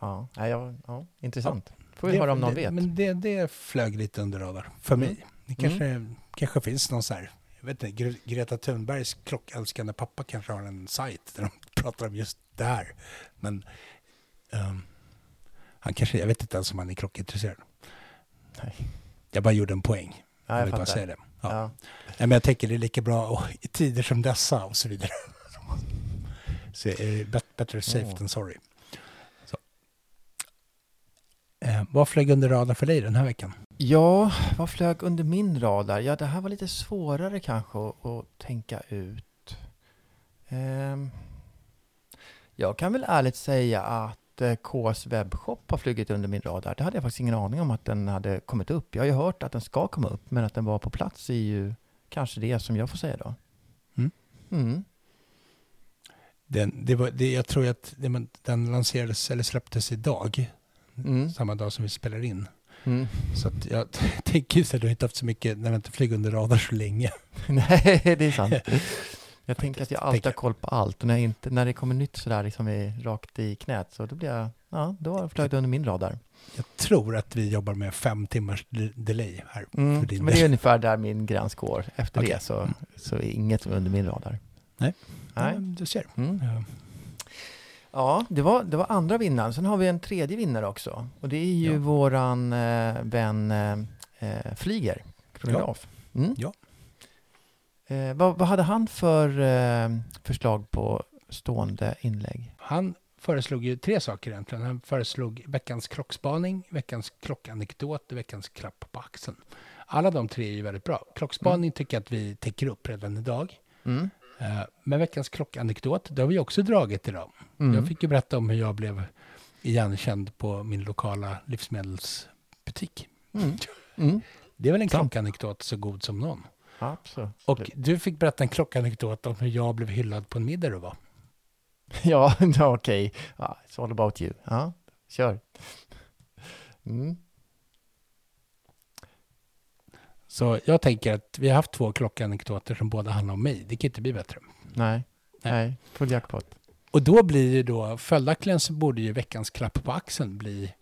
ja, nej, ja, ja, intressant. Får vi Det- höra om någon det, vet. Men det, det flög lite under radar för Mm. mig. Det kanske, kanske finns någon så här, jag vet inte, Gre- Greta Thunbergs klockälskande pappa kanske har en sajt där de pratar om just det här. Men ehm, han kanske, jag vet inte ens om han är klockintresserad. Nej. Jag bara gjorde en poäng. Ja, jag jag bara säga det. Ja. Ja. Nej, men jag tänker det är lika bra och, i tider som dessa och så vidare. så är det better safe Åh. than sorry. Så. Eh, vad flög under radar för dig den här veckan? Ja, vad flög under min radar? Ja, det här var lite svårare kanske att, att tänka ut. Ehm, jag kan väl ärligt säga att eh, KS webbshop har flugit under min radar. Det hade jag faktiskt ingen aning om att den hade kommit upp. Jag har ju hört att den ska komma upp, men att den var på plats är ju kanske det som jag får säga då. Mm. Mm. Den, det var, det, jag tror att det, den lanserades eller släpptes idag, Mm. samma dag som vi spelar in. Mm. Så att jag tänker att du inte haft så mycket, när vi inte flyger under radar så länge. Nej, det är sant. Jag tänker att jag alltid har koll på allt och när, inte, när det kommer nytt sådär liksom i, rakt i knät så då blir jag, ja, då har jag flugit under min radar. Jag tror att vi jobbar med fem timmars de- delay här. Mm. Men det är ungefär där min gräns går. Efter Okej. det så, så är inget under min radar. Nej. Nej. Ja, du ser. Mm. Ja. Ja, det var, det var andra vinnaren. Sen har vi en tredje vinnare också. Och det är ju Ja. våran eh, vän eh, eh, Flyger, kronograf. Mm. Ja. Eh, vad, vad hade han för eh, förslag på stående inlägg? Han föreslog ju tre saker egentligen. Han föreslog veckans klockspaning, veckans klockanekdot och veckans klapp på axeln. Alla de tre är ju väldigt bra. Klockspaning tycker jag att vi täcker upp redan idag. Mm. Eh, Men veckans klockanekdot, det har vi också dragit idag. Mm. Jag fick ju berätta om hur jag blev igenkänd på min lokala livsmedelsbutik. Mm. Mm. Det är väl en klockanekdot så god som någon. Absolut. Och du fick berätta en klockanekdot om hur jag blev hyllad på en middag du var. Ja, okej. Ja, it's all about you. Ja, kör. Mm. Så jag tänker att vi har haft två klockanekdoter som båda handlar om mig. Det kan inte bli bättre. Nej, Nej. nej, full jackpot. Och då blir ju då, följaktligen så borde ju veckans klapp på axeln bli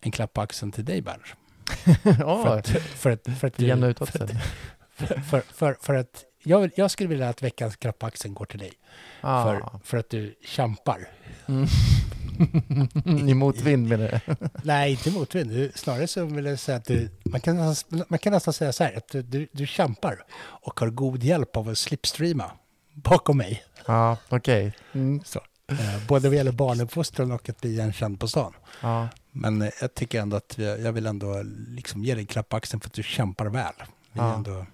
en klapp på axeln till dig Berns. För Ja, att, för att, för att, det jämnar du, utåt sen. för, för, för, för att jag, jag skulle vilja att veckans axeln går till dig. Ah. För, för att du kämpar. Mm. I motvind menar du? Nej, inte motvind. Du- Snarare så vill jag säga att du, man kan, man kan nästan säga så här, att du, du, du kämpar och har god hjälp av att slipstreama bakom mig. Ja, okej. Mm. Så. Eh, både vad gäller barnuppfostran och att bli igenkänd på stan. Ja. Men eh, jag tycker ändå att jag, jag vill ändå liksom ge dig en klapp på axeln för att du kämpar väl. Är Ja. ändå...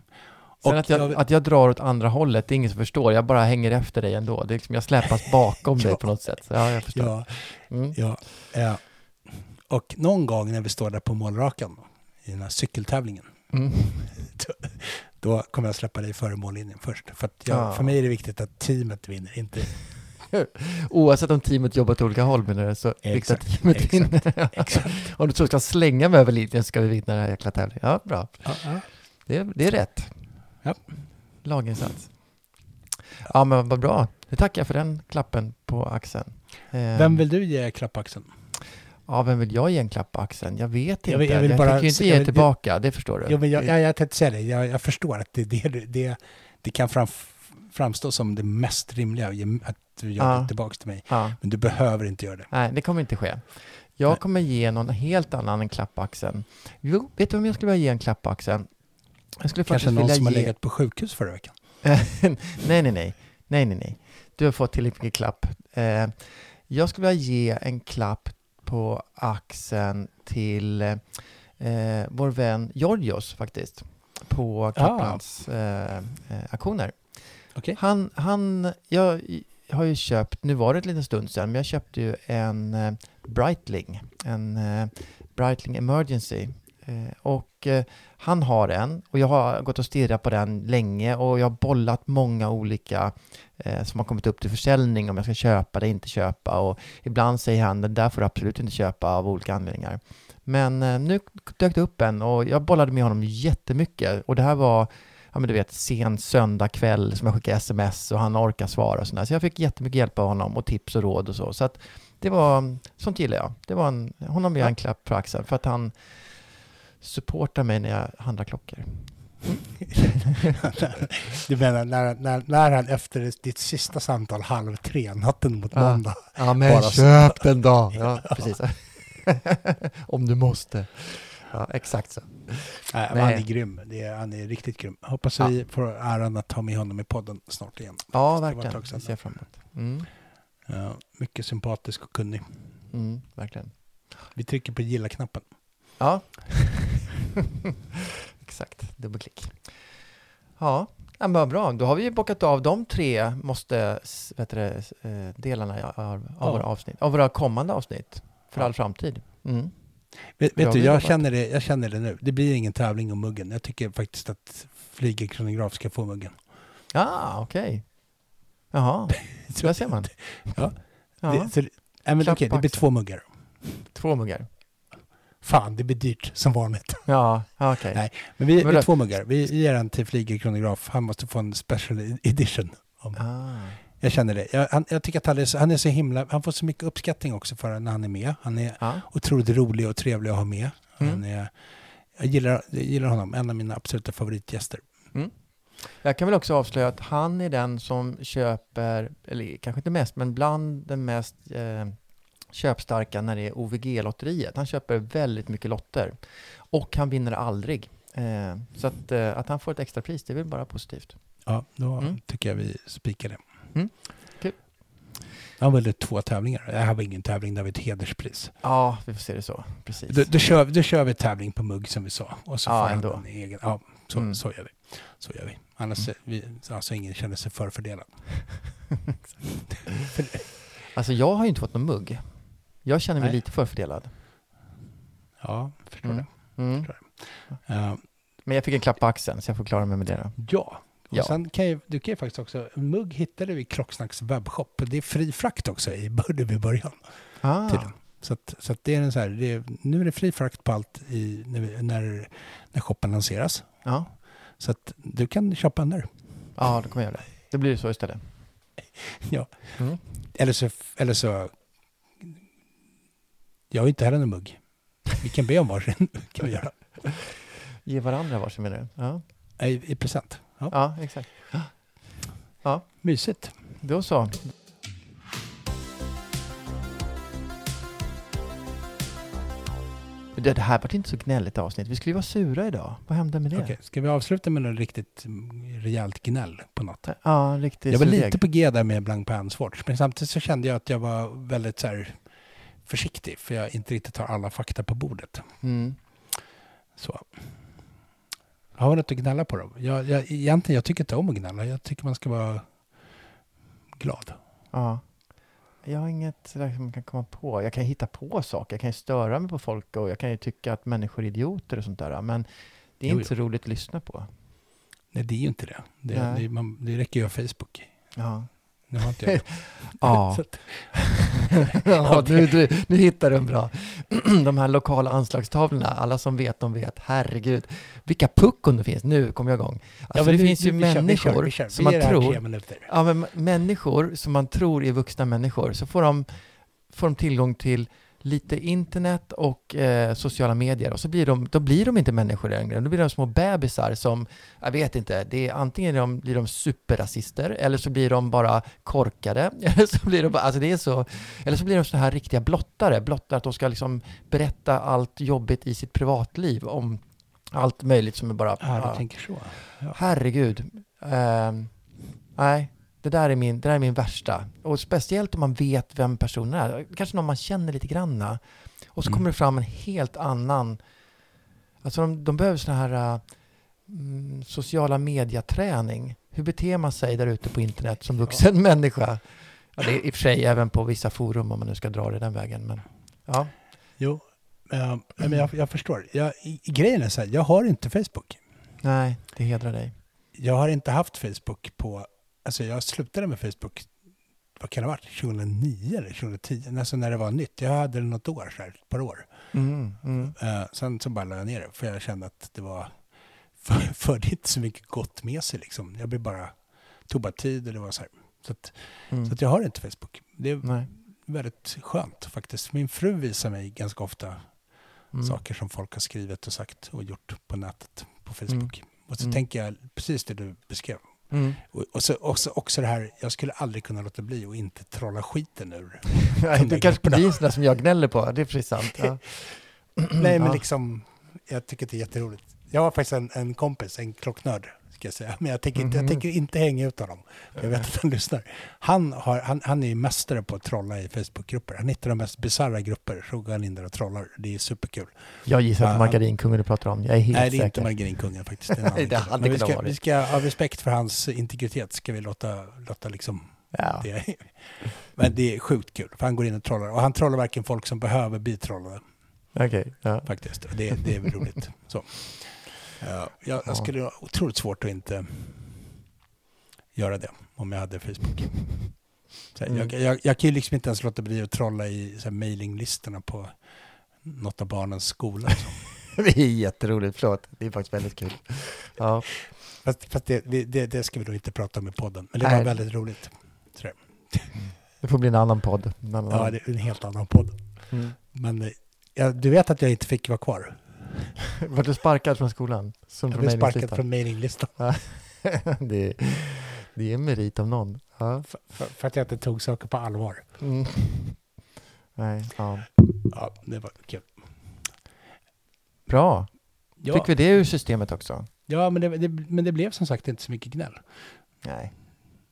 Sen att jag, jag att jag drar åt andra hållet, det är ingen som förstår. Jag bara hänger efter dig ändå. Det är liksom, jag släpas bakom dig Ja. på något sätt. Så, ja, jag förstår. Ja, Mm. ja, ja. Och någon gång när vi står där på målrakan i den här cykeltävlingen, Mm. då, då kommer jag släppa dig före mållinjen först. För, att jag, Ja. för mig är det viktigt att teamet vinner, inte... Oavsett om teamet jobbar åt olika håll menar du, så viktigt att Exakt, teamet exakt, vinner. Exakt. om du så ska slänga mig över linjen ska vi vinna den här jäkla tävlingen. Ja, bra. Ja, ja. Det, det är rätt. Ja. Laginsats. Ja, men vad bra. Det tackar jag för den klappen på axeln. Eh, Vem vill du ge klapp på axeln? Ja, vem vill jag ge en klapp på axeln? Jag vet inte. Jag Jag, vill- jag vill bara tänker ju inte ge jag vill- tillbaka, det förstår du. Jo, men jag, jag, jag tänkte säga det, jag, jag förstår att det, det, det, det kan fram, framstå som det mest rimliga, att du gör Ja. det tillbaka till mig. Ja. Men du behöver inte göra det. Nej, det kommer inte ske. Jag Nej. kommer ge någon helt annan en klapp på axeln. Jo, vet du vem jag skulle vilja ge en klapp på axeln? Jag skulle Kanske någon som har ge... legat på sjukhus förra veckan. nej, nej, nej. Nej, nej, nej. Du har fått tillräckligt mycket klapp. Eh, jag skulle vilja ge en klapp på axeln till eh, vår vän Georgios faktiskt. På Kaplans eh, eh, aktioner. Okej. Han, han, jag har ju köpt, nu var det en liten stund sedan, men jag köpte ju en eh, Breitling, en eh, Breitling Emergency. Eh, och eh, han har en och jag har gått och stirrat på den länge och jag har bollat många olika eh, som har kommit upp till försäljning om jag ska köpa eller inte köpa och ibland säger han den där får du absolut inte köpa av olika anledningar. Men nu dök det upp en och jag bollade med honom jättemycket och det här var ja men du vet, sen söndag kväll som jag skickade sms och han orkar svara och sådär. Så jag fick jättemycket hjälp av honom och tips och råd och så. Så att det var, sånt gillar jag. Det var en, honom vill jag en klapp på axeln för att han supportar mig när jag handlar klockor. du menar när, när, när han efter ditt sista samtal halv tre natten mot måndag Ja men Bara köp den då! Ja, precis. Om du måste. Ja, exakt så. Nej, han är grym. Det är, han är riktigt grym. Hoppas Ja. vi får äran att ha med honom i podden snart igen. Ja, verkligen. Det ser fram emot. Mm, Ja, mycket sympatisk och kunnig. mm, verkligen. Vi trycker på gilla-knappen. Ja. Exakt, dubbelklick. Ja, ja men vad bra. Då har vi ju bockat av de tre måste, vet du, eh, delarna av, av Ja. våra avsnitt. Av våra kommande avsnitt. För Ja. all framtid. Mm. Vet, vet du, jag känner, det, jag känner det nu. Det blir ingen tävling om muggen. Jag tycker faktiskt att Flygerkronograf ska få muggen. Ah, okej. Jaha, så där ser man. Ja. Ja, Det, så, nej, men på det blir två muggar. två muggar. Fan det blir dyrt som vanligt. Ja, okej. Nej, Men vi, Men vi är två muggar. Vi ger en till Flyger kronograf. Han måste få en special edition. Om- Ah. Jag känner det. Jag, han, jag tycker att han är, så, han är så himla... Han får så mycket uppskattning också för när han är med. Han är Ja. otroligt rolig och trevlig att ha med. Han Mm. är, jag, gillar, jag gillar honom. En av mina absoluta favoritgäster. Jag kan väl också avslöja att han är den som köper, eller kanske inte mest, men bland den mest eh, köpstarka när det är OVG-lotteriet. Han köper väldigt mycket lotter och han vinner aldrig. Eh, så att, eh, att han får ett extra pris, det är väl bara positivt. Ja, då Mm. tycker jag vi spikar det. Mm. Kul. Han valde två tävlingar. Det här var ingen tävling, det var ett hederspris. Ja, vi får se det så. Precis. Då, då, kör, då kör vi tävling på mugg som vi sa. Och så Ja, får han ändå. en egen. Ja, så, Mm. så gör vi. Så gör vi. Annars Mm. vi, alltså ingen känner sig förfördelad. Alltså jag har ju inte fått någon mugg. Jag känner mig Nej. lite förfördelad. Ja, förstår Mm. det. Mm. Uh, Men jag fick en klapp på axeln så jag får klara mig med det då. ja. Och Ja. sen kan ju, du kan ju faktiskt också, en mugg hittade vi i Klocksnacks webbshop. Det är fri frakt också i början. Ah. Så, att, så att det är en så här, det är, nu är det fri frakt på allt i, när, vi- när, när shoppen lanseras. Ja. Så att du kan köpa en där. ja, då kommer jag göra det. Det blir så istället. Ja. Mm. Eller så, eller så... Jag har inte heller någon mugg. Vi kan be om varsin. kan vi göra. Ge varandra varsin menar du? Ja, I, I present. Ja. ja exakt. Mysigt. Då så. Det här var inte så gnälligt avsnitt. Vi skulle ju vara sura idag. Vad hände med det? Okej, ska vi avsluta med något riktigt mm, rejält gnäll på något? Ja, riktigt Jag var lite på G där med Blank Pans Watch, men samtidigt så kände jag att jag var väldigt så här försiktig, för jag inte riktigt har alla fakta på bordet. Mm. Så. Har vi något att gnälla på då? Jag, jag, egentligen, jag tycker inte om att gnälla. Jag tycker man ska vara glad. Ja. Jag har inget som man kan komma på. Jag kan hitta på saker. Jag kan ju störa mig på folk och jag kan ju tycka att människor är idioter och sånt där. Men det är Jo, inte så jo. roligt att lyssna på. Nej, det är ju inte det. Det, det, man, det räcker ju att ha Facebook. Ja. Nu har inte jag det. Ja. Ja, nu, du, nu hittar du en bra. De här lokala anslagstavlorna, alla som vet, de vet. Herregud, vilka puckon det finns. Nu kommer jag igång. Alltså, men det nu- finns ju vi kör, vi kör, människor vi kör. som Vi man tror... Ja, men människor som man tror är vuxna människor, så får de, får de tillgång till lite internet och eh, sociala medier och så blir de, då blir de inte människor längre. Då blir de små bebisar som, jag vet inte, det är, antingen de, blir de superrasister eller så blir de bara korkade. Eller så blir de bara, alltså det är så, eller så blir de såna här riktiga blottare, blottare att de ska liksom berätta allt jobbigt i sitt privatliv om allt möjligt som är bara... Ja, du tänker så. Ja. Herregud. Ehm, nej, det där, är min, det där är min värsta. Och speciellt om man vet vem personen är. Kanske någon man känner lite granna. Och så Mm. kommer det fram en helt annan... Alltså de, de behöver sån här mm, sociala mediaträning. Hur beter man sig där ute på internet som vuxen människa? Ja, det är i och för sig även på vissa forum om man nu ska dra det den vägen. Men, ja. Jo, eh, men jag, jag förstår. Jag, i, grejen är så här, jag har inte Facebook. Nej, det hedrar dig. Jag har inte haft Facebook på... Alltså jag slutade med Facebook, vad kan det ha varit? 2009 eller 2010? Alltså när det var nytt. Jag hade det något år, så här, ett par år. Mm, mm. Eh, sen så bara la jag ner det, för jag kände att det var... För, förde inte så mycket gott med sig liksom. Jag blev bara... Tog bara tid och det var så här. Så att, Mm. så att jag har inte Facebook. Det är Nej. väldigt skönt faktiskt. Min fru visar mig ganska ofta Mm. saker som folk har skrivit och sagt och gjort på nätet, på Facebook. Och så Mm. tänker jag precis det du beskrev. Mm. Och, och så också, också det här, jag skulle aldrig kunna låta bli och inte trolla skiten ur. Nej, de du där kanske blir en sån där som jag gnäller på. Det är precis sant. Ja. Nej, men liksom, jag tycker att det är jätteroligt. Jag har faktiskt en, en kompis, en klocknörd, ska jag säga. Men jag tänker, inte, jag Mhm. tänker inte hänga ut honom. Jag vet att han lyssnar. Han, har, han, han är ju mästare på att trolla i Facebookgrupper. Han hittar de mest bisarra grupper, så går han in där och trollar. Det är superkul. Jag gissar att Ja. margarinkungen du pratar om. Jag är helt Nej, det är säker. inte margarinkungen faktiskt. Det det hade vi ska, vi ska, av respekt för hans integritet, ska vi låta, låta liksom ja. det. Men det är sjukt kul, för han går in och trollar. Och han trollar verkligen folk som behöver bli trollade. Okej. Ja. faktiskt. Det, det är väl roligt. Så. Ja, jag, Ja. jag skulle ha otroligt svårt att inte göra det om jag hade Facebook. Här, Mm. jag, jag, jag kan ju liksom inte ens låta bli att trolla i mailinglistorna på något av barnens skola. Det är jätteroligt, förlåt. Det är faktiskt väldigt kul. Ja, Fast, fast det, det, det ska vi nog inte prata om i podden. Men det Nej. var väldigt roligt. Så, det får bli en annan podd. En annan. ja, det är en helt annan podd. Mm. Men eh, ja, du vet att jag inte fick vara kvar? Var du sparkad från skolan? Som Jag blev sparkad från mailinglistan. det, det är en merit om någon. Ja. För, för, för att jag inte tog saker på allvar. Mm. Nej, ja. Ja, det var kul. Bra. Ja, Fick vi det ur systemet också? ja men, det, det, men det blev som sagt inte så mycket gnäll. Nej.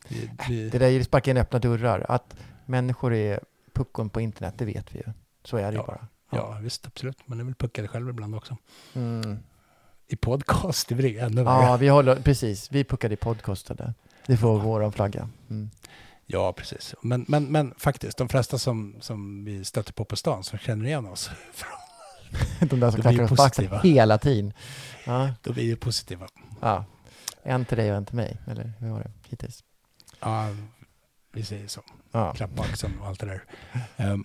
Det, det, Det där är sparka in öppna dörrar. Att människor är puckon på internet, det vet vi ju. Så är det ju Ja. bara. Ja, visst, absolut. Man är väl puckad själv ibland också. Mm. I podcast, det blir ju ännu Ja, värre. vi håller, precis. Vi puckade i podcastade. Det får våran flagga. Mm. Ja, precis. Men, men, men faktiskt, de flesta som, som vi stöter på på stan som känner igen oss, De där som De knackar oss på axeln hela tiden. Ja, då blir ju positiva. ja. En till dig och en till mig. Eller hur var det hittills? Ja, vi säger så. Ja. Klapp på axeln och allt det där. Ehm,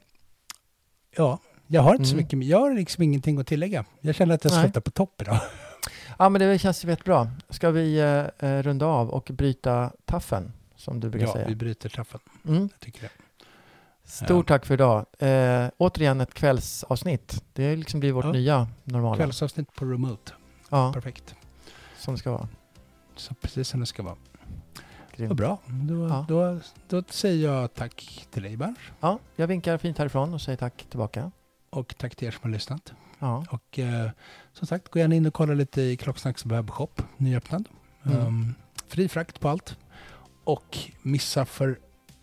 ja, jag har inte så Mm. mycket, jag har liksom ingenting att tillägga. Jag känner att jag slutar på topp idag. ja, men det känns rätt bra. Ska vi eh, eh, runda av och bryta taffen, som du brukar Ja, säga? vi bryter traffen. Mm. Jag tycker det. Stort Ja. tack för idag. Eh, återigen ett kvällsavsnitt. Det liksom blir vårt Ja. nya normala. Kvällsavsnitt på remote. Ja, Perfekt. som det ska vara. Så precis som det ska vara. Grymt. Vad bra. Då, Ja. då, då säger jag tack till dig Berns. Ja, jag vinkar fint härifrån och säger tack tillbaka. Och tack till er som har lyssnat. Ja, Och eh, som sagt, gå gärna in och kolla lite i Klocksnacks webbshop, nyöppnad. Mm. Ehm, fri frakt på allt. Och missa för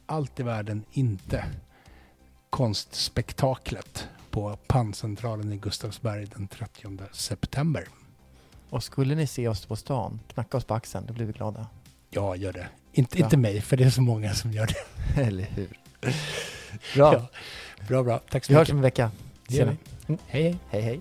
allt i världen inte konstspektaklet på Panncentralen i Gustavsberg den 30 september. och skulle ni se oss på stan, knacka oss på axeln, då blir vi glada. Ja, gör det. Inte, Ja. inte mig, för det är så många som gör det. Eller hur? Bra. Ja. Bra, bra. Tack så Vi hörs mycket. om en vecka. Det gör vi. ni? Hej, hej. Hej, hej.